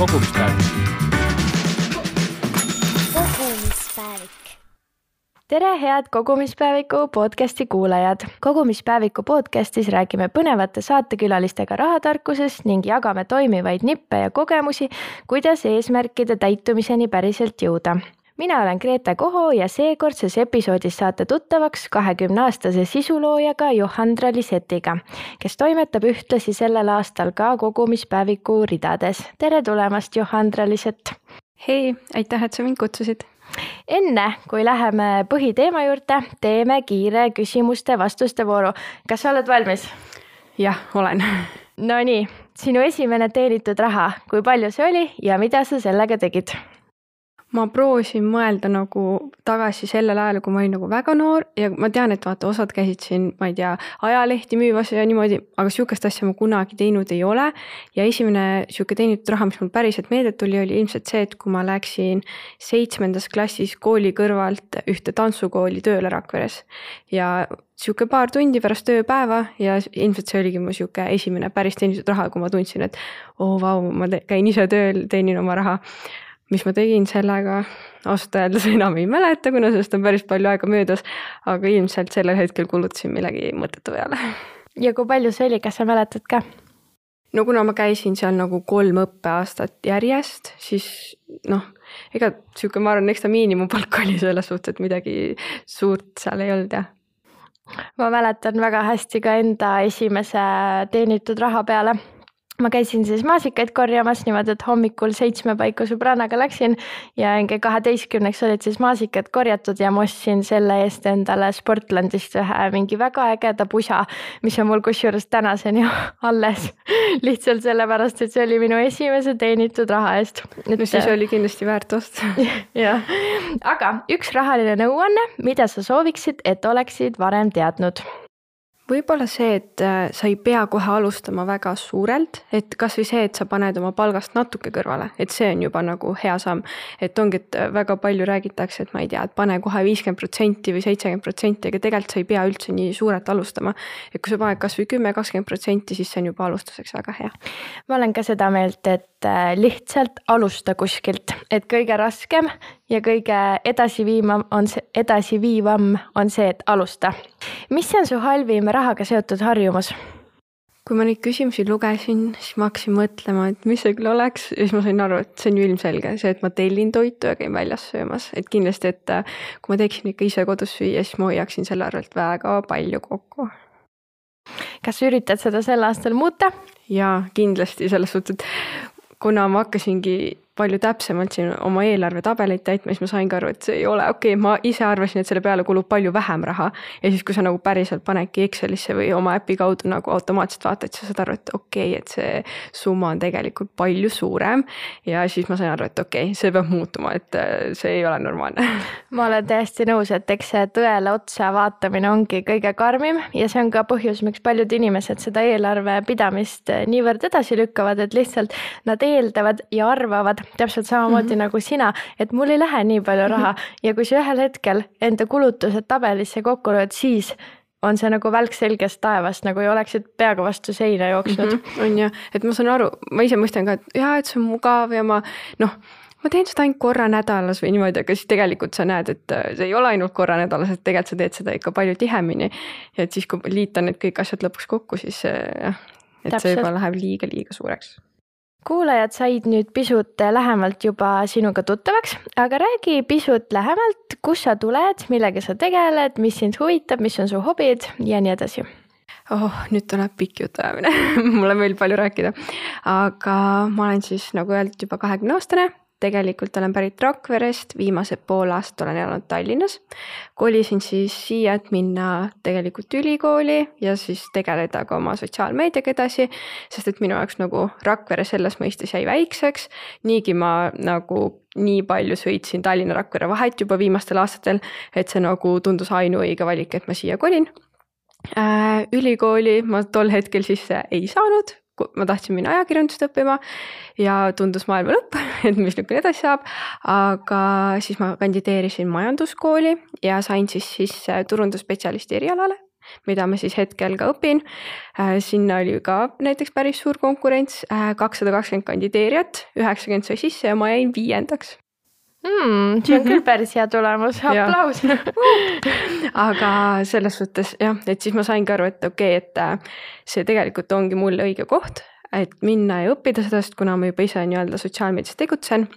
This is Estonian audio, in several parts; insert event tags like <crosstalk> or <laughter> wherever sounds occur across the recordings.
kogumispäevik. kogumispäevik. tere, head Kogumispäeviku podcasti kuulajad. kogumispäeviku podcastis räägime põnevate saatekülalistega rahatarkusest ning jagame toimivaid nippe ja kogemusi, kuidas eesmärkide täitumiseni päriselt jõuda mina olen Grete Koho ja seekordses episoodis saate tuttavaks kahekümneaastase sisuloojaga Johandra Lisetiga, kes toimetab ühtlasi sellel aastal ka kogumispäeviku ridades. tere tulemast, Johandra Liset! hei, aitäh, et sa mind kutsusid! enne kui läheme põhiteema juurde, teeme kiire küsimuste-vastuste vooru. kas sa oled valmis? jah, olen. Nonii, sinu esimene teenitud raha, kui palju see oli ja mida sa sellega tegid? Ma proovisin mõelda nagu tagasi sellele ajale, kui ma olin nagu väga noor ja ma tean, et vaata, osad käisid siin, ma ei tea, ajalehti müümas ja niimoodi, aga sihukest asja ma kunagi teinud ei ole. ja esimene sihuke teenitud raha, mis mul päriselt meelde tuli, oli ilmselt see, et kui ma läksin seitsmendas klassis kooli kõrvalt ühte tantsukooli tööle Rakveres ja sihuke paar tundi pärast tööpäeva ja ilmselt see oligi mu sihuke esimene päris teenitud raha, kui ma tundsin, et oo oh, vau, ma käin ise tööl, teenin oma raha mis ma tegin sellega, ausalt öeldes enam ei mäleta, kuna sellest on päris palju aega möödas, aga ilmselt sellel hetkel kulutasin millegi mõttetu peale. ja kui palju see oli, kas sa mäletad ka? no kuna ma käisin seal nagu kolm õppeaastat järjest, siis noh, ega sihuke, ma arvan, eks ta miinimumpalk oli selles suhtes, et midagi suurt seal ei olnud jah ma mäletan väga hästi ka enda esimese teenitud raha peale ma käisin siis maasikaid korjamas niimoodi, et hommikul seitsme paiku sõbrannaga läksin ja kaheteistkümneks olid siis maasikad korjatud ja ma ostsin selle eest endale Sportlandist ühe mingi väga ägeda pusa, mis on mul kusjuures tänaseni <laughs> alles. lihtsalt sellepärast, et see oli minu esimese teenitud raha eest. no siis oli kindlasti väärt ost. <laughs> jah, aga üks rahaline nõuanne, mida sa sooviksid, et oleksid varem teadnud võib-olla see, et äh, sa ei pea kohe alustama väga suurelt, et kasvõi see, et sa paned oma palgast natuke kõrvale, et see on juba nagu hea samm. et ongi, et äh, väga palju räägitakse, et ma ei tea, et pane kohe viiskümmend protsenti või seitsekümmend protsenti, aga tegelikult sa ei pea üldse nii suurelt alustama. et kui sa paned kasvõi kümme, kakskümmend protsenti, siis see on juba alustuseks väga hea. ma olen ka seda meelt, et äh, lihtsalt alusta kuskilt, et kõige raskem ja kõige edasiviivam on see, edasiviivam on see, et alusta. Mis on su halvim rahaga seotud harjumus? kui ma neid küsimusi lugesin, siis ma hakkasin mõtlema, et mis see küll oleks ja siis ma sain aru, et see on ju ilmselge, see, et ma tellin toitu ja käin väljas söömas, et kindlasti, et äh, kui ma teeksin ikka ise kodus süüa, siis ma hoiaksin selle arvelt väga palju kokku. kas sa üritad seda sel aastal muuta? jaa, kindlasti selles suhtes, et kuna ma hakkasingi palju täpsemalt siin oma eelarvetabeleid täitma, siis ma saingi aru, et see ei ole okei okay,, ma ise arvasin, et selle peale kulub palju vähem raha. ja siis, kui sa nagu päriselt panedki Excelisse või oma äpi kaudu nagu automaatselt vaatad, siis sa saad aru, et okei okay,, et see summa on tegelikult palju suurem. ja siis ma sain aru, et okei okay,, see peab muutuma, et äh, see ei ole normaalne. <laughs> ma olen täiesti nõus, et eks see tõele otsa vaatamine ongi kõige karmim ja see on ka põhjus, miks paljud inimesed seda eelarve pidamist niivõrd edasi lükkavad, et lihtsalt nad eeldavad ja arvavad, täpselt samamoodi mm -hmm. nagu sina, et mul ei lähe nii palju raha mm -hmm. ja kui sa ühel hetkel enda kulutused tabelisse kokku lööd, siis on see nagu välk selgest taevast, nagu ei oleksid peaga vastu seina jooksnud mm. -hmm. on jah, et ma saan aru, ma ise mõistan ka, et jaa, et see on mugav ja ma noh, ma teen seda ainult korra nädalas või niimoodi, aga siis tegelikult sa näed, et äh, see ei ole ainult korra nädalas, et tegelikult sa teed seda ikka palju tihemini. ja et siis, kui liita need kõik asjad lõpuks kokku, siis jah, et Täpselt. see juba läheb liiga-liiga suureks kuulajad said nüüd pisut lähemalt juba sinuga tuttavaks, aga räägi pisut lähemalt, kust sa tuled, millega sa tegeled, mis sind huvitab, mis on su hobid ja nii edasi. Oh, nüüd tuleb pikk jutuajamine <laughs> mul on veel palju rääkida. aga ma olen siis nagu öeldud juba kahekümne aastane, tegelikult olen pärit Rakverest, viimased pool aastat olen elanud Tallinnas. kolisin siis siia, et minna tegelikult ülikooli ja siis tegeleda ka oma sotsiaalmeediaga edasi, sest et minu jaoks nagu Rakvere selles mõistes jäi väikseks. niigi ma nagu nii palju sõitsin Tallinna-Rakvere vahet juba viimastel aastatel, et see nagu tundus ainuõige valik, et ma siia kolin äh, ülikooli ma tol hetkel sisse ei saanud, ma tahtsin minna ajakirjandust õppima ja tundus maailma lõpp, <laughs> et mis nüüd küll edasi saab. aga siis ma kandideerisin majanduskooli ja sain siis sisse turundusspetsialisti erialale mida ma siis hetkel ka õpin. sinna oli ka näiteks päris suur konkurents, kakssada kakskümmend kandideerijat, üheksakümmend sai sisse ja ma jäin viiendaks mm,. see on küll päris hea tulemus, aplaus <laughs> aga selles suhtes jah, et siis ma saingi aru, et okei okay,, et äh, see tegelikult ongi mulle õige koht, et minna ja õppida sellest, kuna ma juba ise nii-öelda sotsiaalmeedias tegutsen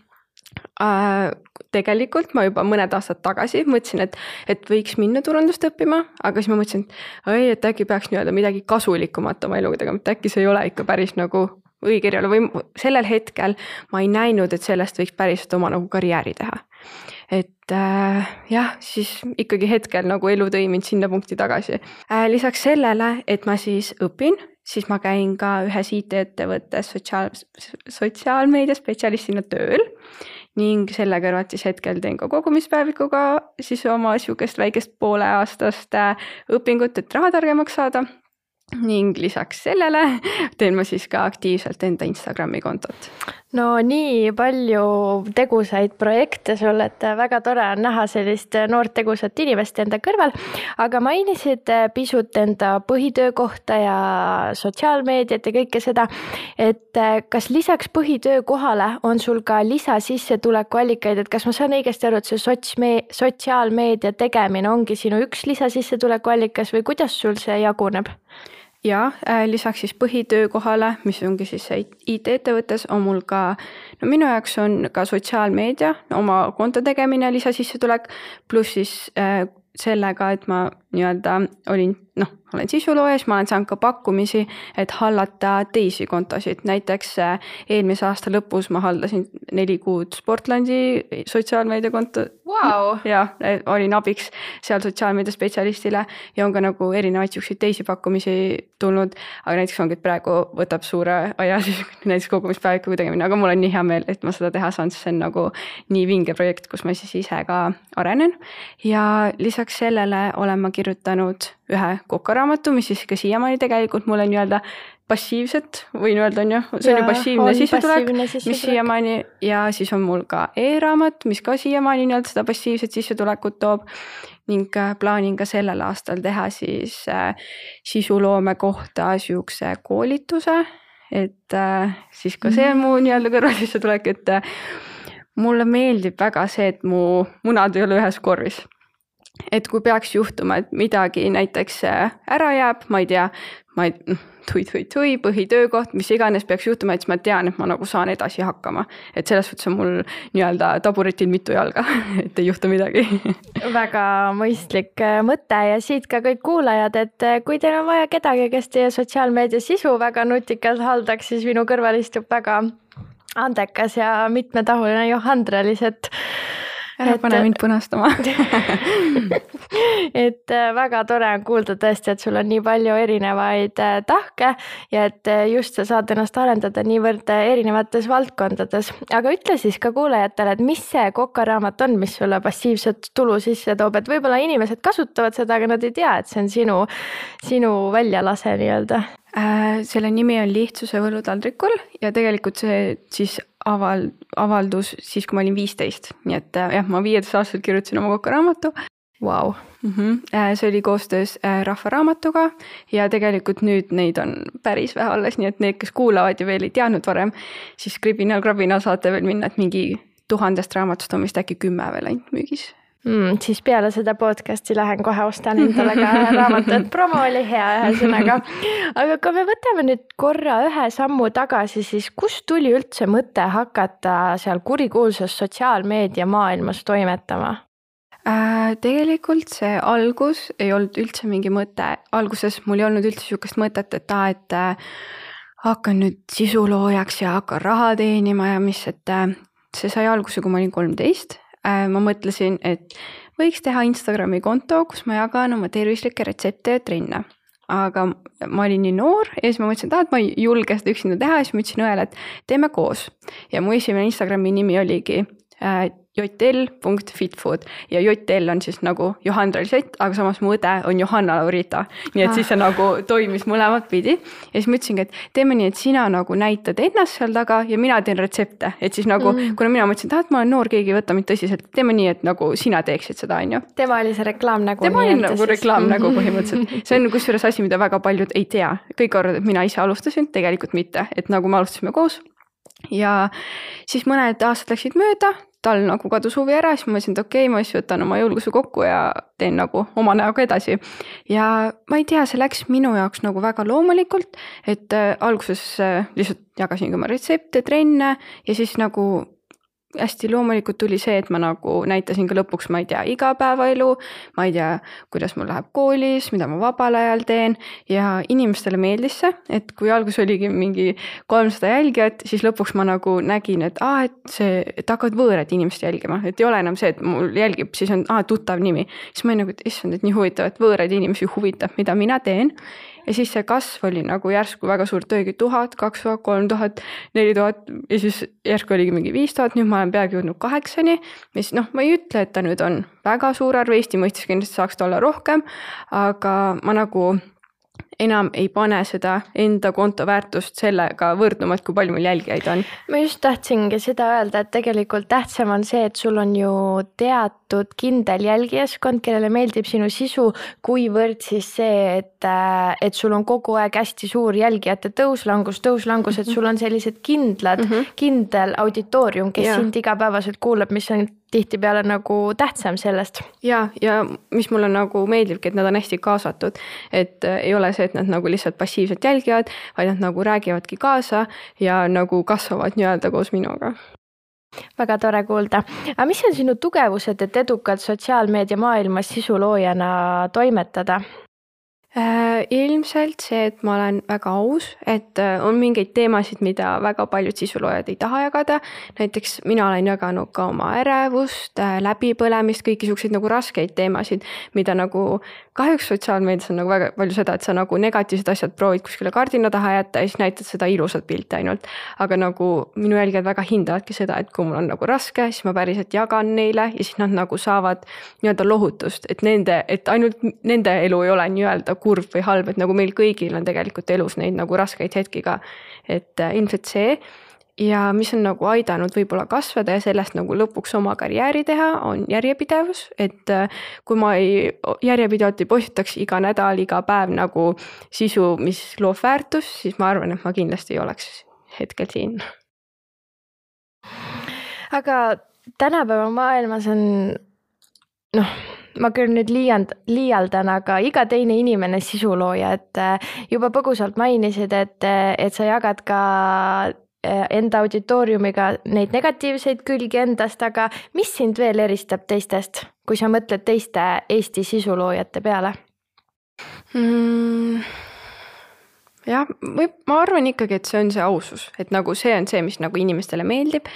äh,. tegelikult ma juba mõned aastad tagasi mõtlesin, et, et võiks minna turundust õppima, aga siis ma mõtlesin, et oi, et äkki peaks nii-öelda midagi kasulikumat oma eluga tegema, et äkki see ei ole ikka päris nagu õigekirjale või sellel hetkel ma ei näinud, et sellest võiks päriselt oma nagu karjääri teha. et äh, jah, siis ikkagi hetkel nagu elu tõi mind sinna punkti tagasi äh,. lisaks sellele, et ma siis õpin, siis ma käin ka ühes IT-ettevõttes sotsiaal, sotsiaalmeedia spetsialistina tööl ning selle kõrvalt siis hetkel teen ka kogumispäevikuga siis oma sihukest väikest pooleaastast äh, õpingut, et raha targemaks saada ning lisaks sellele teen ma siis ka aktiivselt enda Instagrami kontot. no nii palju tegusaid projekte sul, et väga tore on näha sellist noort tegusat inimest enda kõrval. aga mainisid pisut enda põhitöö kohta ja sotsiaalmeediat ja kõike seda. et kas lisaks põhitöö kohale on sul ka lisasissetulekuallikaid, et kas ma saan õigesti aru, et see sotsme-, sotsiaalmeedia tegemine ongi sinu üks lisasissetulekuallikas või kuidas sul see jaguneb? Ja äh, lisaks siis põhitöökohale, mis ongi siis IT-ettevõttes, on mul ka, no minu jaoks on ka sotsiaalmeedia, oma konto tegemine lisasissetulek, pluss siis äh, sellega, et ma nii-öelda olin noh, olen sisulooja, siis ma olen saanud ka pakkumisi, et hallata teisi kontosid, näiteks äh, eelmise aasta lõpus ma haldasin neli kuud Sportlandi sotsiaalmeediakonto wow.. <laughs> ja olin abiks seal sotsiaalmeedia spetsialistile ja on ka nagu erinevaid siukseid teisi pakkumisi tulnud. aga näiteks ongi, et praegu võtab suure aja siis <laughs> näiteks kogumispäeviku tegemine, aga mul on nii hea meel, et ma seda teha saan, sest see on nagu nii vinge projekt, kus ma siis ise ka arenen. ja lisaks sellele olen ma kirjutanud ühe kokaraamatu, mis siis ka siiamaani tegelikult mulle nii-öelda passiivset, võin öelda, on ju, see on ju passiivne sissetulek, mis siiamaani ja siis on mul ka e-raamat, mis ka siiamaani nii-öelda seda passiivset sissetulekut toob. ning äh, plaanin ka sellel aastal teha siis äh, sisuloome kohta sihukese koolituse, et äh, siis ka see on mu nii-öelda kõrvalsissetulek, et mulle meeldib väga see, et mu munad ei ole ühes korvis et kui peaks juhtuma, et midagi näiteks äh, ära jääb, ma ei tea, ma ei, noh, tui-tui-tui, põhitöökoht, mis iganes peaks juhtuma, et siis ma tean, et ma nagu saan edasi hakkama. et selles suhtes on mul nii-öelda taburitil mitu jalga, <laughs> et ei juhtu midagi <laughs> väga mõistlik äh, mõte ja siit ka kõik kuulajad, et äh, kui teil on vaja kedagi, kes teie sotsiaalmeedia sisu väga nutikalt haldaks, siis minu kõrval istub väga andekas ja mitmetahuline Johan Andrelis, et ära pane mind punastama. <laughs> Et äh, väga tore on kuulda tõesti, et sul on nii palju erinevaid äh, tahke ja et äh, just sa saad ennast arendada niivõrd erinevates valdkondades. aga ütle siis ka kuulajatele, et mis see kokaraamat on, mis sulle passiivset tulu sisse toob, et võib-olla inimesed kasutavad seda, aga nad ei tea, et see on sinu, sinu väljalase nii-öelda selle nimi on Lihtsuse võlutaldrikul ja tegelikult see siis aval-, avaldus siis, kui ma olin viisteist, nii et äh, jah, ma viieteist-aastaselt kirjutasin oma kokaraamatu. Vau. Mhm. Äh, see oli koostöös äh, Rahva Raamatuga ja tegelikult nüüd neid on päris vähe alles, nii et need, kes kuulavad ja veel ei teadnud varem, siis kribinal krabinal saate veel minna, et mingi tuhandest raamatust on vist äkki kümme veel ainult müügis mm,. siis peale seda podcast'i lähen kohe ostan endale ka raamatu, et promo oli hea, ühesõnaga. aga kui me võtame nüüd korra ühe sammu tagasi, siis kust tuli üldse mõte hakata seal kurikuulsas sotsiaalmeedia maailmas toimetama? Äh, tegelikult see algus ei olnud üldse mingi mõte, alguses mul ei olnud üldse sihukest mõtet, et aa, et äh, hakkan nüüd sisuloojaks ja hakkan raha teenima ja mis, et äh, see sai alguse, kui ma olin kolmteist ma mõtlesin, et võiks teha Instagrami konto, kus ma jagan oma tervislikke retsepte ja trenne. aga ma olin nii noor ja siis ma mõtlesin, et aa, et ma ei julge seda üksinda teha siis ma ütlesin õele, et teeme koos. ja mu esimene Instagrami nimi oligi äh, jl.fitfood ja JL on siis nagu Johan Ralisett, aga samas mu õde on Johanna Laurita. nii et ah. siis see nagu toimis mõlemat pidi ja siis ma ütlesingi, et teeme nii, et sina nagu näitad ennast seal taga ja mina teen retsepte, et siis nagu mm., kuna mina mõtlesin, et ah, et ma olen noor, keegi ei võta mind tõsiselt, teeme nii, et nagu sina teeksid seda, on ju. tema oli see reklaamnägu. tema oli nagu reklaamnägu <laughs> põhimõtteliselt, see on kusjuures asi, mida väga paljud ei tea, kõik arvavad, et mina ise alustasin, tegelikult mitte, et nagu me alustasime koos ja siis mõned aastad läksid mööda, tal nagu kadus huvi ära, siis ma mõtlesin, et okei okay,, ma siis võtan oma julguse kokku ja teen nagu oma näoga edasi. ja ma ei tea, see läks minu jaoks nagu väga loomulikult, et äh, alguses äh, lihtsalt jagasingi oma retsepte, trenne ja siis nagu hästi loomulikult tuli see, et ma nagu näitasin ka lõpuks, ma ei tea, igapäevaelu, ma ei tea, kuidas mul läheb koolis, mida ma vabal ajal teen. Ja inimestele meeldis see, et kui alguses oligi mingi kolmsada jälgijat, siis lõpuks ma nagu nägin, et aa, et see, et hakkavad võõrad inimesed jälgima, et ei ole enam see, et mul jälgib, siis on, aa, tuttav nimi. siis ma olin nagu, et issand, et nii huvitav, et võõraid inimesi huvitab, mida mina teen ja siis see kasv oli nagu järsku väga suur, oligi tuhat, kaks tuhat, kolm tuhat, neli tuhat ja siis järsku oligi mingi viis tuhat, nüüd ma olen peaaegu jõudnud kaheksani. mis noh, ma ei ütle, et ta nüüd on väga suur arv, Eesti mõistes kindlasti saaks ta olla rohkem, aga ma nagu enam ei pane seda enda konto väärtust sellega võrdnuma, et kui palju mul jälgijaid on. ma just tahtsingi seda öelda, et tegelikult tähtsam on see, et sul on ju teatud kindel jälgijaskond, kellele meeldib sinu sisu, kuivõrd siis see, et, äh, et sul on kogu aeg hästi suur jälgijate tõuslangus, tõuslangus, et sul on sellised kindlad mm, -hmm. kindel auditoorium, kes ja. sind igapäevaselt kuulab, mis on tihtipeale nagu tähtsam sellest. ja, ja mis mulle nagu meeldibki, et nad on hästi kaasatud, et äh, ei ole see, et nad nagu lihtsalt passiivselt jälgivad, vaid nad nagu räägivadki kaasa ja nagu kasvavad nii-öelda koos minuga väga tore kuulda, aga mis on sinu tugevused, et edukalt sotsiaalmeedia maailmas sisuloojana toimetada? Äh, ilmselt see, et ma olen väga aus, et äh, on mingeid teemasid, mida väga paljud sisuloojad ei taha jagada. näiteks mina olen jaganud ka oma ärevust, äh, läbipõlemist, kõiki siukseid nagu raskeid teemasid, mida nagu kahjuks sotsiaalmeedias on nagu väga palju seda, et sa nagu negatiivsed asjad proovid kuskile kardina taha jätta ja siis näitad seda ilusat pilti ainult. aga nagu minu jälgijad väga hindavadki seda, et kui mul on nagu raske, siis ma päriselt jagan neile ja siis nad nagu saavad nii-öelda lohutust, et nende, et ainult nende elu ei ole nii-öelda kurb või halb, et nagu meil kõigil on tegelikult elus neid nagu raskeid hetki ka. et äh, ilmselt see ja mis on nagu aidanud võib-olla kasvada ja sellest nagu lõpuks oma karjääri teha, on järjepidevus, et äh, kui ma ei, järjepidevalt ei postitaks iga nädal, iga päev nagu sisu, mis loob väärtust, siis ma arvan, et ma kindlasti ei oleks hetkel siin. aga tänapäeva maailmas on noh, ma küll nüüd liiand-, liialdan, aga iga teine inimene sisulooja, et äh, juba põgusalt mainisid, et, et sa jagad ka Äh, enda auditooriumiga neid negatiivseid külgi endast, aga mis sind veel eristab teistest, kui sa mõtled teiste Eesti sisuloojate peale mm.? Jah, või ma arvan ikkagi, et see on see ausus, et nagu see on see, mis nagu inimestele meeldib.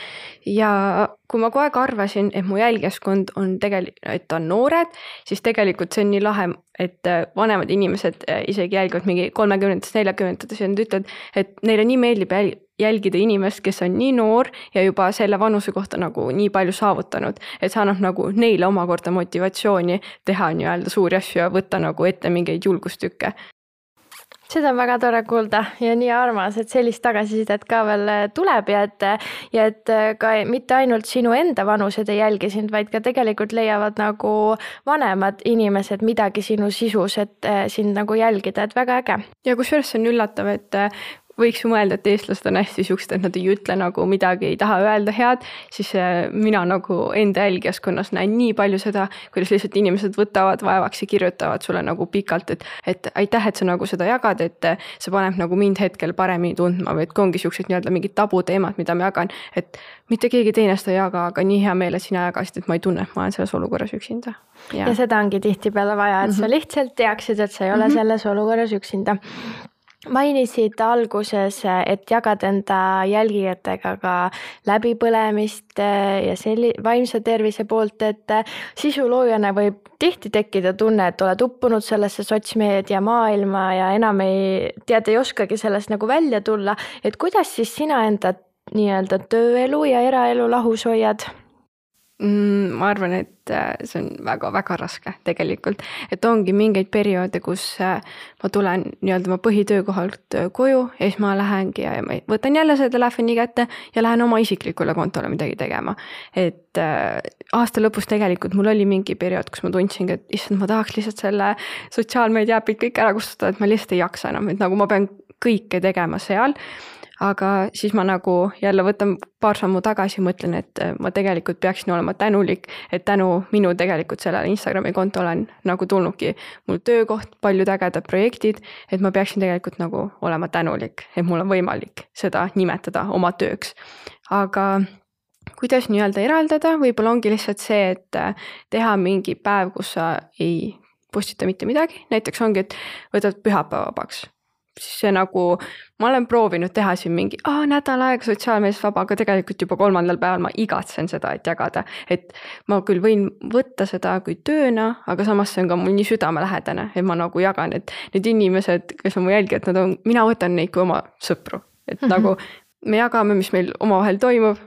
ja kui ma kogu aeg arvasin, et mu jälgijaskond on tegelikult, et on noored, siis tegelikult see on nii lahe, et äh, vanemad inimesed äh, isegi jälgivad mingi kolmekümnendates, neljakümnendates ja nad ütlevad, et neile nii meeldib jälgida inimest, kes on nii noor ja juba selle vanuse kohta nagu nii palju saavutanud. et see annab nagu neile omakorda motivatsiooni teha nii-öelda suuri asju ja võtta nagu ette mingeid julgustükke seda on väga tore kuulda ja nii armas, et sellist tagasisidet ka veel äh, tuleb ja et, ja et äh, ka mitte ainult sinu enda vanused ei jälgi sind, vaid ka tegelikult leiavad nagu vanemad inimesed midagi sinu sisus, et äh, sind nagu jälgida, et väga äge. ja kusjuures see on üllatav, et võiks ju mõelda, et eestlased on hästi siuksed, et nad ei ütle nagu midagi, ei taha öelda head, siis äh, mina nagu enda jälgijaskonnas näen nii palju seda, kuidas lihtsalt inimesed võtavad vaevaks ja kirjutavad sulle nagu pikalt, et, et aitäh, et sa nagu seda jagad, et äh, see paneb nagu mind hetkel paremini tundma või et kui ongi siuksed nii-öelda mingid tabuteemad, mida ma jagan, et mitte keegi teine seda ei jaga, aga nii hea meel, et sina jagasid, et ma ei tunne, et ma olen selles olukorras üksinda. ja seda ongi tihtipeale vaja, et mm -hmm. sa mhm. lihtsalt teaksid, et sa ei ole mm -hmm. selles olukorras üksinda mainisid alguses, et jagad enda jälgijatega ka läbipõlemist eh, ja selli-, vaimse tervise poolt, et eh, sisuloojana võib tihti tekkida tunne, et oled uppunud sellesse sotsmeedia maailma ja enam ei, tead, ei oskagi sellest nagu välja tulla, et kuidas siis sina enda nii-öelda tööelu ja eraelu lahus hoiad? Mm,? ma arvan, et äh, see on väga-väga raske tegelikult, et ongi mingeid perioode, kus äh, ma tulen nii-öelda oma põhitöökohalt äh, koju ja siis ma lähengi ja, ma võtan jälle selle telefoni kätte ja lähen oma isiklikule kontole midagi tegema. et aasta lõpus tegelikult mul oli mingi periood, kus ma tundsingi, et issand, ma tahaks lihtsalt selle sotsiaalmeedia äpid kõik ära kustutada, et ma lihtsalt ei jaksa enam, et nagu ma pean kõike tegema seal aga siis ma nagu jälle võtan paar sammu tagasi, mõtlen, et äh, ma tegelikult peaksin olema tänulik, et tänu minu tegelikult sellele Instagrami kontole on nagu tulnudki mul töökoht, paljud ägedad projektid, et ma peaksin tegelikult nagu olema tänulik, et mul on võimalik seda nimetada oma tööks. aga kuidas nii-öelda eraldada, võib-olla ongi lihtsalt see, et äh, teha mingi päev, kus sa ei postita mitte midagi, näiteks ongi, et võtad pühapäeva vabaks siis see nagu, ma olen proovinud teha siin mingi aa, nädal aega sotsiaalmeedias vaba, aga tegelikult juba kolmandal päeval ma igatsen seda, et jagada. et ma küll võin võtta seda kui tööna, aga samas see on ka mul nii südamelähedane, et ma nagu jagan, et need inimesed, kes on mu jälgijad, nad on, mina võtan neid kui oma sõpru. et mm -hmm. nagu me jagame, mis meil omavahel toimub.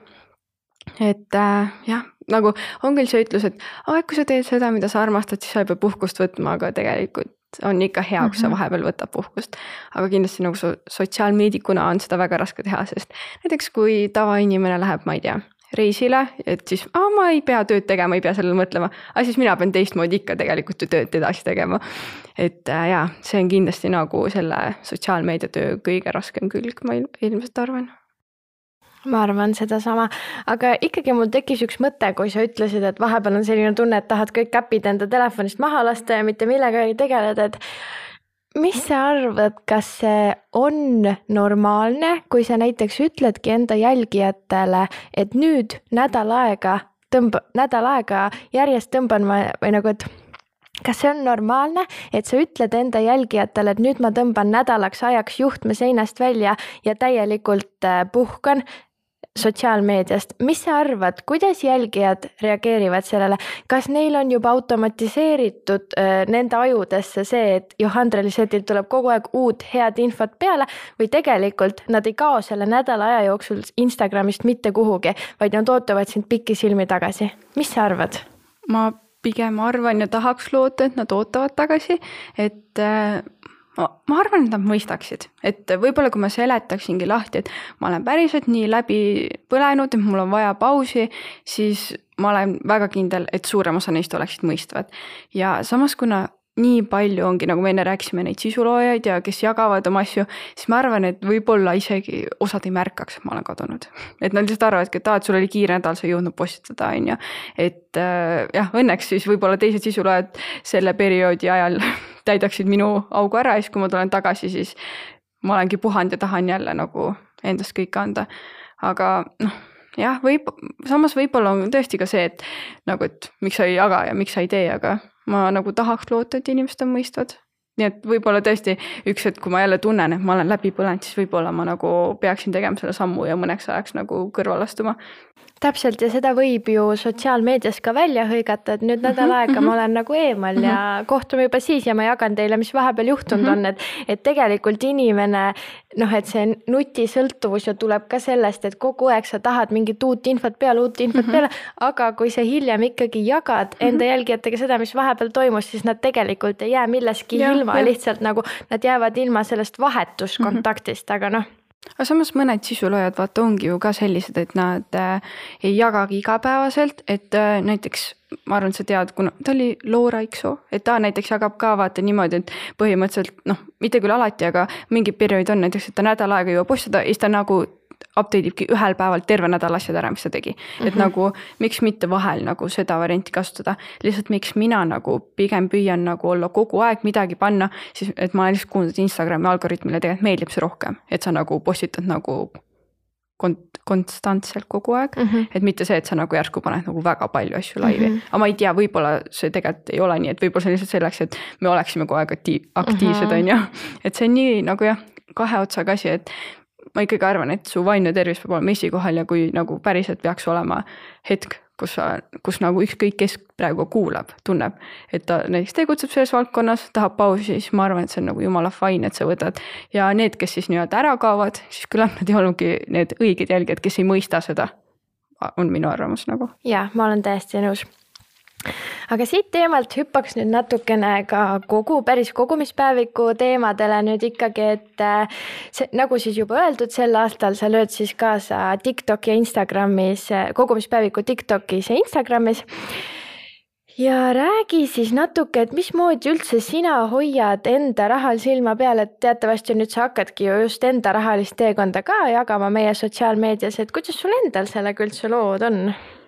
et äh, jah, nagu on küll see ütlus, et aa, kui sa teed seda, mida sa armastad, siis sa ei pea puhkust võtma, aga tegelikult on ikka hea, kui sa mhm. vahepeal võtad puhkust. aga kindlasti nagu so sotsiaalmeedikuna on seda väga raske teha, sest näiteks kui tavainimene läheb, ma ei tea, reisile, et siis aa, ma ei pea tööd tegema, ei pea sellele mõtlema, aga siis mina pean teistmoodi ikka tegelikult ju tööd edasi tegema. et äh, jaa, see on kindlasti nagu selle sotsiaalmeedia töö kõige raskem külg, ma ilmselt arvan ma arvan sedasama, aga ikkagi mul tekkis üks mõte, kui sa ütlesid, et vahepeal on selline tunne, et tahad kõik äpid enda telefonist maha lasta ja mitte millegagi tegeleda, et mis sa arvad, kas see on normaalne, kui sa näiteks ütledki enda jälgijatele, et nüüd nädal aega tõmba, nädal aega järjest tõmban ma või nagu, et kas see on normaalne, et sa ütled enda jälgijatele, et nüüd ma tõmban nädalaks ajaks juhtme seinast välja ja täielikult äh, puhkan sotsiaalmeediast, mis sa arvad, kuidas jälgijad reageerivad sellele, kas neil on juba automatiseeritud äh, nende ajudesse see, et Johan Relisetilt tuleb kogu aeg uut head infot peale või tegelikult nad ei kao selle nädala aja jooksul Instagramist mitte kuhugi, vaid nad ootavad sind pikisilmi tagasi, mis sa arvad? ma pigem arvan ja tahaks loota, et nad ootavad tagasi, et äh ma, ma arvan, et nad mõistaksid, et võib-olla kui ma seletaksingi lahti, et ma olen päriselt nii läbi põlenud, et mul on vaja pausi, siis ma olen väga kindel, et suurem osa neist oleksid mõistvad. ja samas, kuna nii palju ongi, nagu me enne rääkisime, neid sisuloojaid ja kes jagavad oma asju, siis ma arvan, et võib-olla isegi osad ei märkaks, et ma olen kadunud. et nad lihtsalt arvavadki, et aa, et sul oli kiire nädal, sa ei jõudnud postitada, on ju. et äh, jah, õnneks siis võib-olla teised sisuloojad selle perioodi ajal <laughs> täidaksid minu augu ära ja siis, kui ma tulen tagasi, siis ma olengi puhanud ja tahan jälle nagu endast kõike anda. aga noh jah, võib, samas võib-olla on tõesti ka see, et nagu, et miks sa ei jaga ja miks sa ei tee, aga ma nagu tahaks loota, et inimesed on mõistvad. nii et võib-olla tõesti üks hetk, kui ma jälle tunnen, et ma olen läbi põlenud, siis võib-olla ma nagu peaksin tegema selle sammu ja mõneks ajaks nagu kõrvale astuma täpselt ja seda võib ju sotsiaalmeedias ka välja hõigata, et nüüd nädal aega ma mhm. olen nagu eemal ja mhm. kohtume juba siis ja ma jagan teile, mis vahepeal juhtunud mhm. on, et, et tegelikult inimene noh, et see nutisõltuvus ju tuleb ka sellest, et kogu aeg sa tahad mingit uut infot peale, uut infot peale, aga kui sa hiljem ikkagi jagad enda jälgijatega seda, mis vahepeal toimus, siis nad tegelikult ei jää millestki ja, ilma, lihtsalt nagu nad jäävad ilma sellest vahetuskontaktist, aga noh aga samas mõned sisuloojad vaata ongi ju ka sellised, et nad äh, ei jagagi igapäevaselt, et äh, näiteks ma arvan, et sa tead, kuna ta oli Laura Iksoo, et ta näiteks jagab ka vaata niimoodi, et põhimõtteliselt noh, mitte küll alati, aga mingid perioodid on näiteks, et ta nädal aega ei jõua postada ja siis ta nagu update ibki ühel päeval terve nädala asjad ära, mis ta tegi mm. -hmm. et nagu miks mitte vahel nagu seda varianti kasutada, lihtsalt miks mina nagu pigem püüan nagu olla kogu aeg midagi panna, siis et ma olen lihtsalt kuulnud, et Instagrami algoritmile tegelikult meeldib see rohkem, et sa nagu postitad nagu kont-, konstantselt kogu aeg mm, -hmm. et mitte see, et sa nagu järsku paned nagu väga palju asju laivi mm. -hmm. aga ma ei tea, võib-olla see tegelikult ei ole nii, et võib-olla see on lihtsalt selleks, et me oleksime kogu aeg aktiiv, aktiivsed, mhm. on ju. et see on nii nagu jah, kahe otsaga asi, et ma ikkagi arvan, et su vaimne tervis peab olema esikohal ja kui nagu päriselt peaks olema hetk, kus sa, kus nagu ükskõik, kes praegu kuulab, tunneb, et ta näiteks tegutseb selles valdkonnas, tahab pausi, siis ma arvan, et see on nagu jumala fine, et sa võtad. ja need, kes siis nii-öelda ära kaovad, siis küllap nad ei olnudki need õiged jälgijad, kes ei mõista seda on minu arvamus nagu. ja ma olen täiesti nõus aga siit teemalt hüppaks nüüd natukene ka kogu, päris kogumispäeviku teemadele nüüd ikkagi, et äh, see, nagu siis juba öeldud, sel aastal sa lööd siis kaasa TikTok ja Instagramis, kogumispäeviku TikTokis ja Instagramis ja räägi siis natuke, et mismoodi üldse sina hoiad enda rahal silma peal, et teatavasti nüüd sa hakkadki ju just enda rahalist teekonda ka jagama meie sotsiaalmeedias, et kuidas sul endal sellega üldse lood on?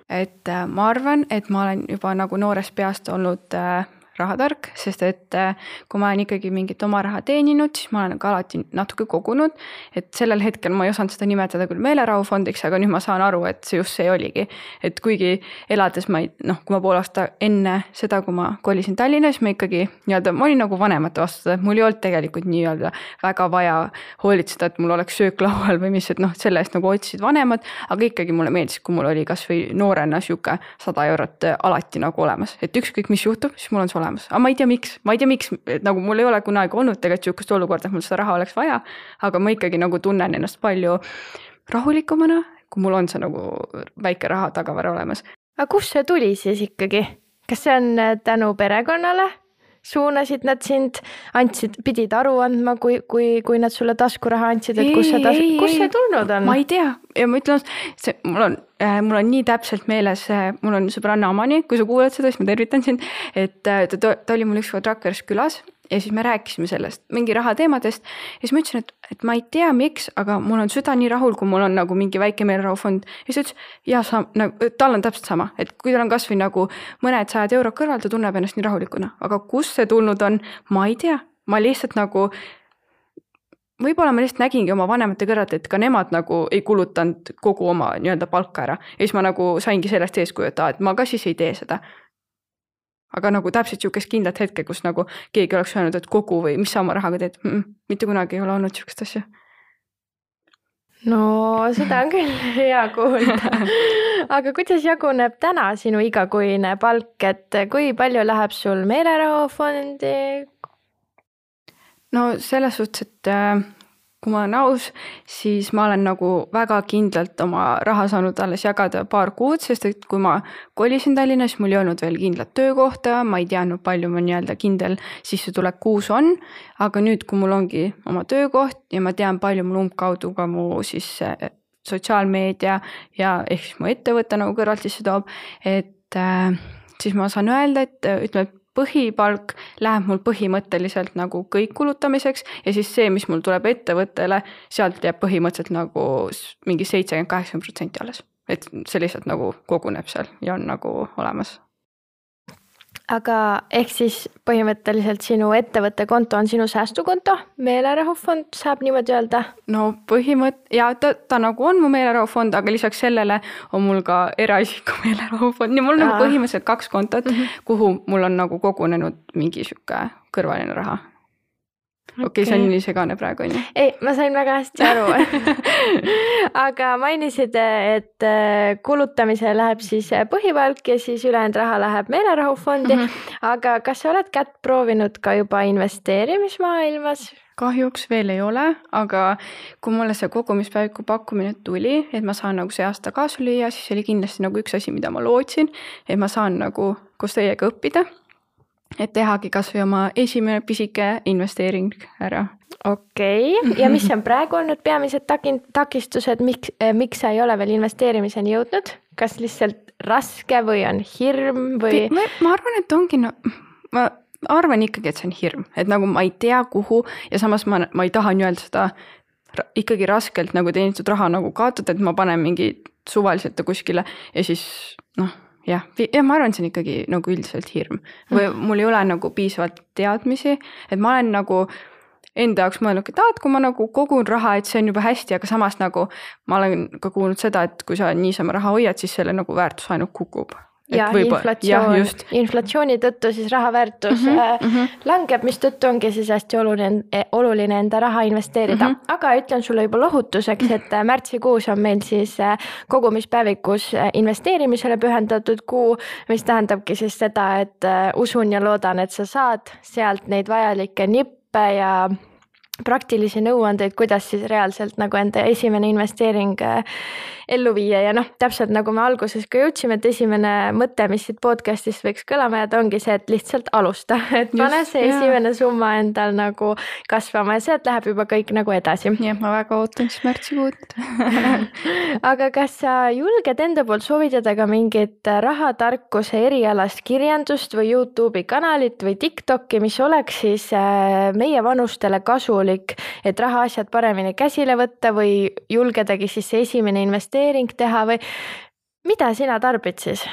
Et äh, ma arvan, et ma olen juba nagu noorest peast olnud äh, rahatark, sest et äh, kui ma olen ikkagi mingit oma raha teeninud, siis ma olen ka alati natuke kogunud. et sellel hetkel ma ei osanud seda nimetada küll meelerahufondiks, aga nüüd ma saan aru, et see just see oligi. et kuigi elades ma ei, noh, kui ma pool aasta enne seda, kui ma kolisin Tallinna, siis ma ikkagi nii-öelda, ma olin nagu vanemate vastu, et mul ei olnud tegelikult nii-öelda väga vaja hoolitseda, et mul oleks söök laual või mis, et noh, selle eest nagu otsisid vanemad. aga ikkagi mulle meeldis, kui mul oli kasvõi noorena sihuke sada eurot alati nagu olemas, et ükskõik, mis juhtub, siis mul on see olemas aga ma ei tea, miks, ma ei tea, miks, nagu mul ei ole kunagi olnud tegelikult sihukest olukorda, et mul seda raha oleks vaja. aga ma ikkagi nagu tunnen ennast palju rahulikumana, kui mul on see nagu väike raha tagavara olemas. aga kust see tuli siis ikkagi, kas see on äh, tänu perekonnale? suunasid nad sind, andsid, pidid aru andma, kui, kui, kui nad sulle taskuraha andsid, et kust see kust see tulnud on? ma ei tea ja ma ütlen, see, mul on mul on nii täpselt meeles äh,, mul on sõbranna Amani, kui sa kuulad seda, siis ma tervitan sind. et äh, ta, ta oli mul ükskord Rakveres külas ja siis me rääkisime sellest, mingi rahateemadest. ja siis ma ütlesin, et, et ma ei tea, miks, aga mul on süda nii rahul, kui mul on nagu mingi väike meelerahufond. ja siis ta ütles, ja sa nagu, tal on täpselt sama, et kui tal on kasvõi nagu mõned sajad eurod kõrval, ta tunneb ennast nii rahulikuna, aga kust see tulnud on, ma ei tea, ma lihtsalt nagu võib-olla ma lihtsalt nägingi oma vanemate kõrvalt, et ka nemad nagu ei kulutanud kogu oma nii-öelda palka ära ja siis ma nagu saingi sellest eeskuju, et aa, et ma ka siis ei tee seda aga nagu täpselt sihukest kindlat hetke, kus nagu keegi oleks öelnud, et kogu või mis sa oma rahaga teed mm, -mm, mitte kunagi ei ole olnud sihukest asja. no seda on küll <laughs> hea kuulda. <laughs> aga kuidas jaguneb täna sinu igakuine palk, et kui palju läheb sul meelerahufondi? No selles suhtes, et äh, kui ma olen aus, siis ma olen nagu väga kindlalt oma raha saanud alles jagada paar kuud, sest et kui ma kolisin Tallinna, siis mul ei olnud veel kindlat töökohta, ma ei teadnud, palju mu nii-öelda kindel sissetulek kuus on. aga nüüd, kui mul ongi oma töökoht ja ma tean, palju mul umbkaudu ka mu siis eh, sotsiaalmeedia ja ehk siis mu ettevõte nagu kõrvalt sisse toob, et äh, siis ma saan öelda, et ütleme, põhipalk läheb mul põhimõtteliselt nagu kõik kulutamiseks ja siis see, mis mul tuleb ettevõttele, sealt jääb põhimõtteliselt nagu mingi seitsekümmend, kaheksakümmend protsenti alles. et see lihtsalt nagu koguneb seal ja on nagu olemas aga ehk siis põhimõtteliselt sinu ettevõtte konto on sinu säästukonto, meelerahufond, saab niimoodi öelda? no põhimõtt- ja ta, ta nagu on mu meelerahufond, aga lisaks sellele on mul ka eraisiku <laughs> meelerahufond ja mul on nagu põhimõtteliselt kaks kontot mm, -hmm. kuhu mul on nagu kogunenud mingi sihuke kõrvaline raha okei okay, okay., see on nii segane praegu on ju? ei, ma sain väga hästi aru <laughs> aga mainisid, et äh, kulutamise läheb siis äh, põhipalk ja siis ülejäänud raha läheb meelerahufondi mm. -hmm. aga kas sa oled kätt proovinud ka juba investeerimismaailmas? kahjuks veel ei ole, aga kui mulle see kogumispäeviku pakkumine tuli, et ma saan nagu see aasta kaasa lüüa, siis oli kindlasti nagu üks asi, mida ma lootsin, et ma saan nagu koos teiega õppida et tehagi kasvõi oma esimene pisike investeering ära. okei okay., ja mis on praegu olnud peamised takin-, takistused, miks, eh, miks sa ei ole veel investeerimiseni jõudnud, kas lihtsalt raske või on hirm või? ma arvan, et ongi no, ma arvan ikkagi, et see on hirm, et nagu ma ei tea, kuhu ja samas ma, ma ei taha nii-öelda seda ikkagi raskelt nagu teenitud raha nagu kaotada, et ma panen mingi suvaliselt kuskile ja siis noh jah, ja ma arvan, et see on ikkagi nagu üldiselt hirm või mm. mul ei ole nagu piisavalt teadmisi, et ma olen nagu enda jaoks mõelnud, et aa, et kui ma nagu kogun raha, et see on juba hästi, aga samas nagu ma olen ka kuulnud seda, et kui sa niisama raha hoiad, siis selle nagu väärtus ainult kukub ja inflatsioon, inflatsiooni tõttu siis raha väärtus mm -hmm, mm -hmm. langeb, mistõttu ongi siis hästi oluline, oluline enda raha investeerida mm. -hmm. aga ütlen sulle juba lohutuseks, et äh, märtsikuus on meil siis äh, kogumispäevikus investeerimisele pühendatud kuu, mis tähendabki siis seda, et usun ja loodan, et sa saad sealt neid vajalikke nippe ja praktilisi nõuandeid, kuidas siis reaalselt nagu enda esimene investeering äh, ellu viia ja noh, täpselt nagu me alguses ka jõudsime, et esimene mõte, mis siit podcast'ist võiks kõlama jääda, ongi see, et lihtsalt alusta, <laughs> et pane Just, see esimene jah. summa endal nagu kasvama ja sealt läheb juba kõik nagu edasi. jah, ma väga ootan siis märtsikuud <laughs> aga kas sa julged enda poolt soovitada ka mingit rahatarkuse erialast kirjandust või Youtube'i kanalit või Tiktoki, mis oleks siis äh, meie vanustele kasulik, et rahaasjad paremini käsile võtta või julgedagi siis see esimene investeering teha või mida sina tarbid siis?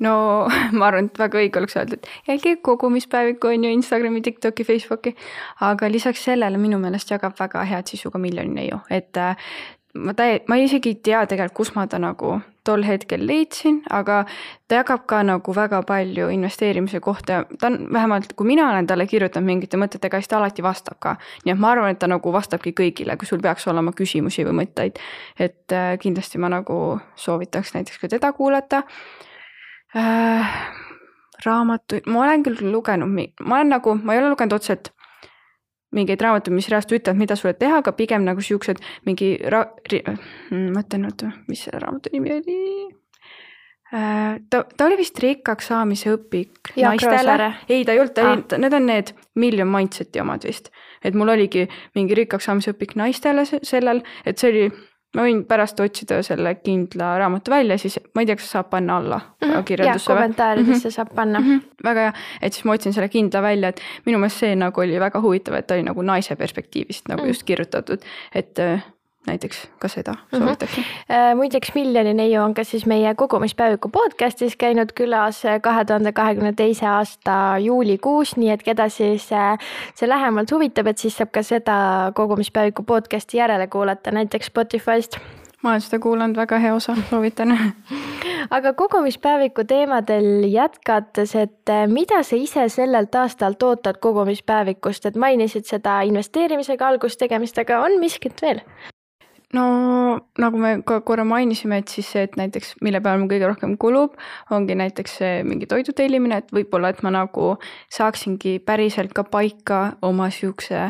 no <laughs> ma arvan, et väga õige oleks öelda, et jälgige kogumispäeviku on ju Instagrami, Tiktoki, Facebooki. aga lisaks sellele minu meelest jagab väga head sisu ka Miljoni neiu, et äh, ma täie-, ma isegi ei tea tegelikult, kus ma ta nagu tol hetkel leidsin, aga ta jagab ka nagu väga palju investeerimise kohta ta on vähemalt, kui mina olen talle kirjutanud mingite mõtetega, siis ta alati vastab ka. nii et ma arvan, et ta nagu vastabki kõigile, kui sul peaks olema küsimusi või mõtteid. et äh, kindlasti ma nagu soovitaks näiteks ka teda kuulata äh,. raamatuid, ma olen küll lugenud, ma olen nagu, ma ei ole lugenud otseselt mingeid raamatuid, mis reaalselt ütlevad, mida sulle teha, aga pigem nagu siuksed mingi ra-, mm, mõtlen, oota, mis selle raamatu nimi oli? Äh, ta, ta oli vist rikkaks saamise õpik Jaak naistele. ei, ta ei olnud, ta ah. oli, need on need Million Mindset'i omad vist. et mul oligi mingi rikkaks saamise õpik naistele sellel, et see oli ma võin pärast otsida selle kindla raamatu välja, siis ma ei tea, kas saab panna alla mm -hmm. kirjeldusse või? kommentaaridesse mm -hmm. saab panna mm. -hmm. väga hea, et siis ma otsin selle kindla välja, et minu meelest see nagu oli väga huvitav, et ta oli nagu naise perspektiivist nagu mm -hmm. just kirjutatud, et äh, näiteks ka seda mhm. soovitaksin mm. -hmm. muideks Miljoni neiu on ka siis meie kogumispäeviku podcast'is käinud külas äh, kahe tuhande kahekümne teise aasta juulikuus, nii et keda siis äh, see lähemalt huvitab, et siis saab ka seda kogumispäeviku podcast'i järele kuulata näiteks Spotify'st ma olen seda kuulanud, väga hea osa, soovitan <laughs> aga kogumispäeviku teemadel jätkates, et mida sa ise sellelt aastalt ootad kogumispäevikust, et mainisid seda investeerimisega algust tegemist, aga on miskit veel? No nagu me ka korra mainisime, et siis see, et näiteks mille peale mul kõige rohkem kulub, ongi näiteks mingi toidu tellimine, et võib-olla, et ma nagu saaksingi päriselt ka paika oma siukse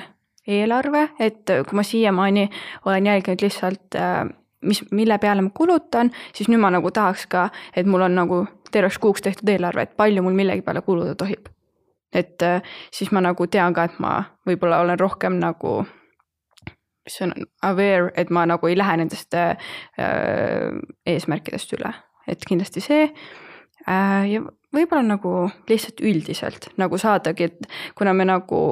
eelarve, et kui ma siiamaani olen jälginud lihtsalt äh, mis, mille peale ma kulutan, siis nüüd ma nagu tahaks ka, et mul on nagu terveks kuuks tehtud eelarve, et palju mul millegi peale kuluda tohib. et äh, siis ma nagu tean ka, et ma võib-olla olen rohkem nagu mis on aware, et ma nagu ei lähe nendest äh, eesmärkidest üle, et kindlasti see äh,. ja võib-olla nagu lihtsalt üldiselt nagu saadagi, et kuna me nagu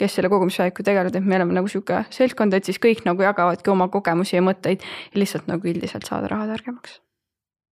kes selle kogumisväeku tegelevad, et me oleme nagu sihuke seltskond, et siis kõik nagu jagavadki oma kogemusi ja mõtteid ja lihtsalt nagu üldiselt saada raha targemaks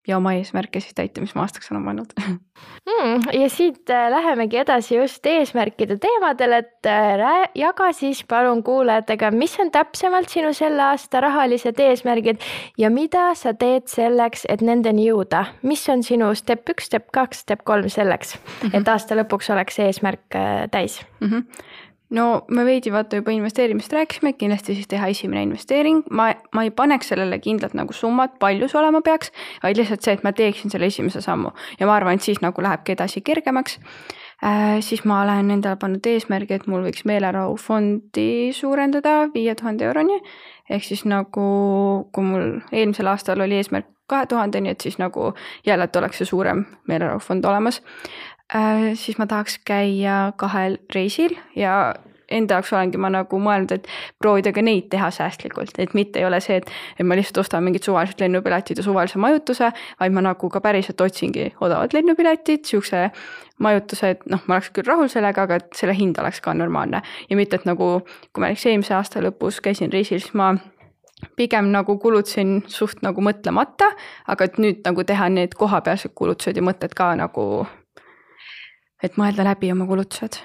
ja oma eesmärke siis täita, mis ma aastaks olen pannud <laughs> mm,. ja siit äh, lähemegi edasi just eesmärkide teemadel, et äh, jaga siis palun kuulajatega, mis on täpsemalt sinu selle aasta rahalised eesmärgid ja mida sa teed selleks, et nendeni jõuda. mis on sinu step üks, step kaks, step kolm selleks mm, -hmm. et aasta lõpuks oleks eesmärk äh, täis mm? -hmm no me veidi vaata juba investeerimist rääkisime, kindlasti siis teha esimene investeering, ma, ma ei paneks sellele kindlat nagu summat, palju see olema peaks, vaid lihtsalt see, et ma teeksin selle esimese sammu ja ma arvan, et siis nagu lähebki edasi kergemaks äh,. siis ma olen endale pannud eesmärgi, et mul võiks meelerahufondi suurendada viie tuhande euroni. ehk siis nagu, kui mul eelmisel aastal oli eesmärk kahe tuhandeni, et siis nagu jälle, et oleks see suurem meelerahufond olemas äh,. siis ma tahaks käia kahel reisil ja enda jaoks olengi ma nagu mõelnud, et proovida ka neid teha säästlikult, et mitte ei ole see, et, et ma lihtsalt ostan mingid suvalised lennupiletid ja suvalise majutuse, vaid ma nagu ka päriselt otsingi odavat lennupiletit, siukse majutuse, et noh, ma oleks küll rahul sellega, aga et selle hind oleks ka normaalne ja mitte, et nagu kui ma näiteks eelmise aasta lõpus käisin reisil, siis ma pigem nagu kulutasin suht nagu mõtlemata, aga et nüüd nagu teha need kohapealsed kulutused ja mõtted ka nagu et mõelda läbi oma kulutused.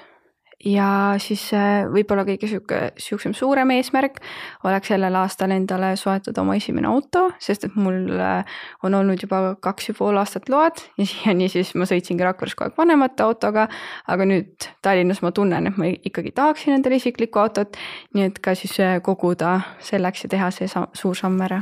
ja siis äh, võib-olla kõige sihuke, sihukesem suurem eesmärk oleks sellel aastal endale soetada oma esimene auto, sest et mul äh, on olnud juba kaks ja pool aastat load ja siiani siis ma sõitsingi Rakveres kogu aeg vanemate autoga. aga nüüd Tallinnas ma tunnen, et ma ikkagi tahaksin endale isiklikku autot, nii et ka siis äh, koguda selleks ja teha see suur samm ära.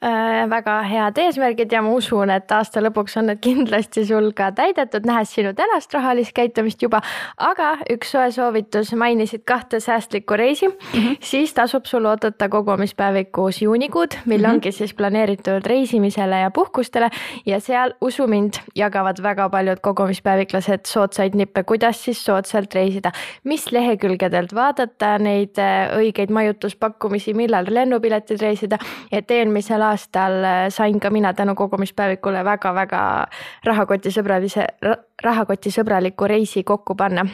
Väga head eesmärgid ja ma usun, et aasta lõpuks on need kindlasti sul ka täidetud, nähes sinu tänast rahalist käitumist juba. aga üks soe soovitus, mainisid kahte säästlikku reisi mm, -hmm. siis tasub sul oodata kogumispäevikus juunikuud, mil mm -hmm. ongi siis planeeritud reisimisele ja puhkustele ja seal usu mind, jagavad väga paljud kogumispäeviklased soodsaid nippe, kuidas siis soodsalt reisida, mis lehekülgedelt vaadata neid äh, õigeid majutuspakkumisi, millal lennupiletid reisida, et eelmisel aastal äh, sain ka mina tänu kogumispäevikule väga-väga rahakotisõbralise, rahakotisõbraliku reisi kokku panna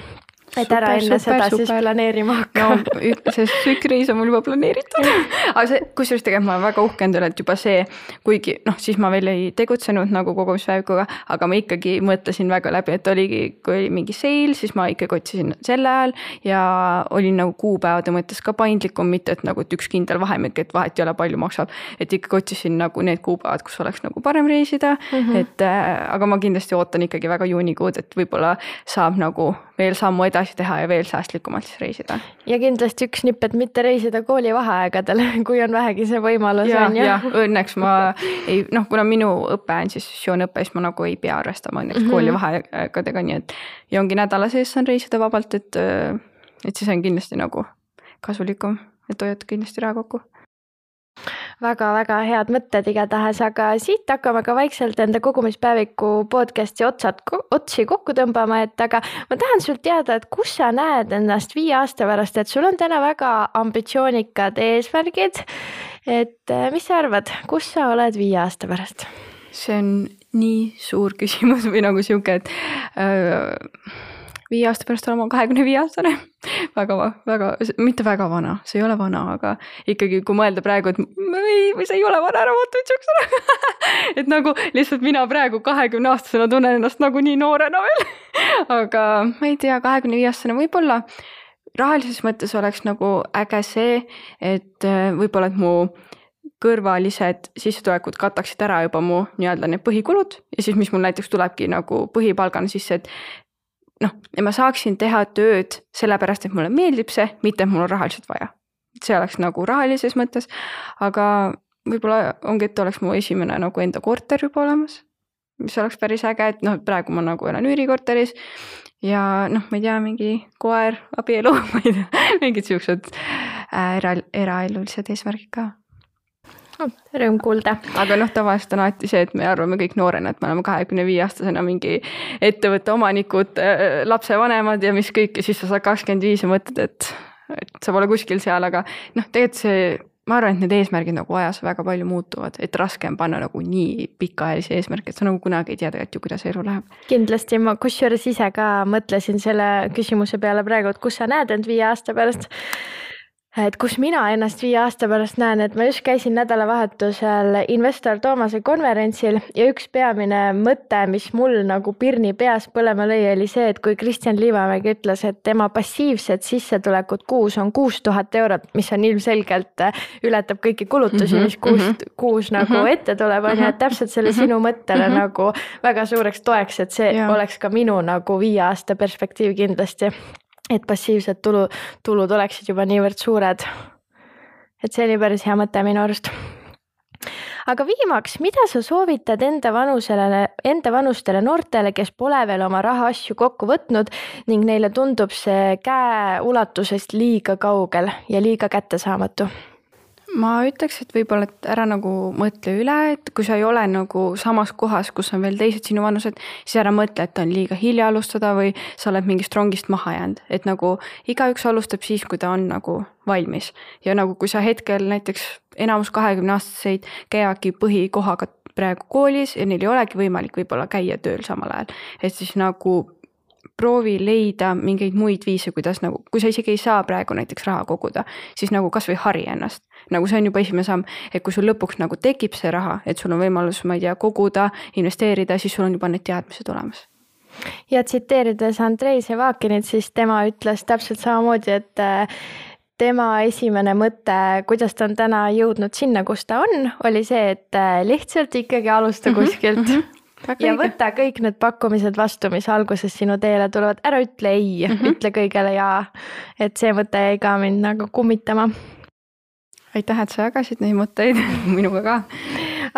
et ära super, enne super, seda super. siis planeerima hakka no see sükreis on mul juba planeeritud <laughs> aga see, kusjuures tegelikult ma olen väga uhke enda üle, et juba see, kuigi noh, siis ma veel ei tegutsenud nagu kogumispäevikuga, aga ma ikkagi mõtlesin väga läbi, et oligi, kui oli mingi sale, siis ma ikkagi otsisin sel ajal ja olin nagu kuupäevade mõttes ka paindlikum, mitte et nagu, et üks kindel vahemik, et vahet ei ole, palju maksab. et ikkagi otsisin nagu need kuupäevad, kus oleks nagu parem reisida mm, -hmm. et äh, aga ma kindlasti ootan ikkagi väga juunikuud, et võib-olla saab nagu veel sammu edasi teha ja veel säästlikumalt siis reisida. ja kindlasti üks nipp, et mitte reisida koolivaheaegadel, <laughs> kui on vähegi see võimalus ja, on ju. õnneks ma ei noh, kuna minu õpe on siis sessioonõpe, siis ma nagu ei pea arvestama õnneks mm -hmm. koolivaheaegadega, nii et ja ongi nädala sees saan reisida vabalt, et, et siis on kindlasti nagu kasulikum, et hoiad kindlasti raha kokku väga-väga head mõtted igatahes, aga siit hakkame ka vaikselt enda kogumispäeviku podcast'i otsad, otsi kokku tõmbama, et aga ma tahan sult teada, et kus sa näed ennast viie aasta pärast, et sul on täna väga ambitsioonikad eesmärgid. et äh, mis sa arvad, kus sa oled viie aasta pärast? see on nii suur küsimus või nagu sihuke, et äh, viie aasta pärast olen ma kahekümne viie aastane. <laughs> väga, väga, mitte väga vana, see ei ole vana, aga ikkagi, kui mõelda praegu, et ei, see ei ole vana, ära vaata üldse ära <laughs> et nagu lihtsalt mina praegu kahekümne aastasena tunnen ennast nagu nii noorena veel <laughs> aga ma ei tea, kahekümne viie aastasena võib-olla rahalises mõttes oleks nagu äge see, et äh, võib-olla, et mu kõrvalised sissetulekud kataksid ära juba mu nii-öelda need põhikulud ja siis, mis mul näiteks tulebki nagu põhipalgana sisse, et noh, ja ma saaksin teha tööd sellepärast, et mulle meeldib see, mitte et mul on rahaliselt vaja. see oleks nagu rahalises mõttes, aga võib-olla ongi, et oleks mu esimene nagu enda korter juba olemas, mis oleks päris äge, et noh, praegu ma nagu elan üürikorteris ja noh, ma ei tea, mingi koer, abielu, <laughs> ma ei tea, mingid siuksed äh, era, eraelulised eesmärgid ka. Rõõm kuulda. aga noh, tavaliselt on alati see, et me arvame kõik noorena, et me oleme kahekümne viie aastasena mingi ettevõtte omanikud, äh, lapsevanemad ja mis kõik ja siis sa saad kakskümmend viis ja mõtled, et, et sa pole kuskil seal, aga noh, tegelikult see ma arvan, et need eesmärgid nagu ajas väga palju muutuvad, et raske on panna nagu nii pikaajalisi eesmärke, et sa nagu kunagi ei tea tegelikult ju, kuidas elu läheb. kindlasti, ma kusjuures ise ka mõtlesin selle küsimuse peale praegu, et kus sa näed end viie aasta pärast et kus mina ennast viie aasta pärast näen, et ma just käisin nädalavahetusel investor Toomase konverentsil ja üks peamine mõte, mis mul nagu pirni peas põlema lõi, oli see, et kui Kristjan Liivamägi ütles, et tema passiivsed sissetulekud kuus on kuus tuhat eurot, mis on ilmselgelt, ületab kõiki kulutusi, mhm, mis kuus mm, -hmm. kuus nagu mm -hmm. ette tuleb, on ju, et täpselt selle mm -hmm. sinu mõttele mm -hmm. nagu väga suureks toeks, et see ja. oleks ka minu nagu viie aasta perspektiiv kindlasti et passiivsed tulu, tulud oleksid juba niivõrd suured. et see oli päris hea mõte minu arust. aga viimaks, mida sa soovitad enda vanusele, enda vanustele noortele, kes pole veel oma rahaasju kokku võtnud ning neile tundub see käeulatusest liiga kaugel ja liiga kättesaamatu? Ma ütleks, et võib-olla, et ära nagu mõtle üle, et kui sa ei ole nagu samas kohas, kus on veel teised sinu vanused, siis ära mõtle, et on liiga hilja alustada või sa oled mingist rongist maha jäänud, et nagu igaüks alustab siis, kui ta on nagu valmis. ja nagu, kui sa hetkel näiteks enamus kahekümneaastaseid käivadki põhikohaga praegu koolis ja neil ei olegi võimalik võib-olla käia tööl samal ajal, et siis nagu proovi leida mingeid muid viise, kuidas nagu, kui sa isegi ei saa praegu näiteks raha koguda, siis nagu kasvõi hari ennast. Nagu see on juba esimene samm, et kui sul lõpuks nagu tekib see raha, et sul on võimalus, ma ei tea, koguda, investeerida, siis sul on juba need teadmised olemas ja tsiteerides Andrei Sevakinit, siis tema ütles täpselt samamoodi, et äh, tema esimene mõte, kuidas ta on täna jõudnud sinna, kus ta on, oli see, et äh, lihtsalt ikkagi alusta mhm, kuskilt mm. -hmm Väga ja õige. võta kõik need pakkumised vastu, mis alguses sinu teele tulevad, ära ütle ei mm, -hmm. ütle kõigele jaa. et see mõte jäi ka mind nagu kummitama. Aitäh, et sa jagasid neid mõtteid <laughs> minuga ka.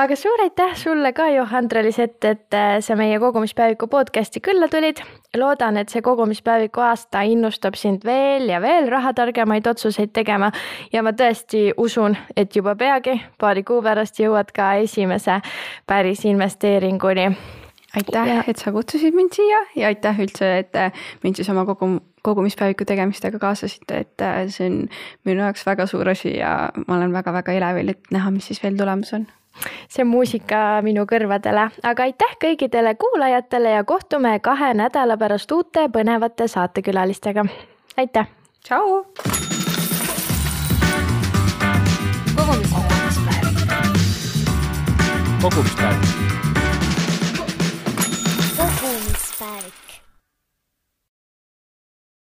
aga suur aitäh sulle ka, Johan-Trellis, et, et äh, sa meie kogumispäeviku podcast'i külla tulid. loodan, et see kogumispäeviku aasta innustab sind veel ja veel rahatargemaid otsuseid tegema ja ma tõesti usun, et juba peagi, paari kuu pärast jõuad ka esimese päris investeeringuni aitäh ja..., et sa kutsusid mind siia ja aitäh üldse, et mind siis oma kogu, kogumispäeviku tegemistega kaasasite, et äh, see on minu jaoks väga suur asi ja ma olen väga-väga elevil, et näha, mis siis veel tulemas on see on muusika minu kõrvadele, aga aitäh kõikidele kuulajatele ja kohtume kahe nädala pärast uute põnevate saatekülalistega. aitäh. tšau. kogumispäev. kogumispäev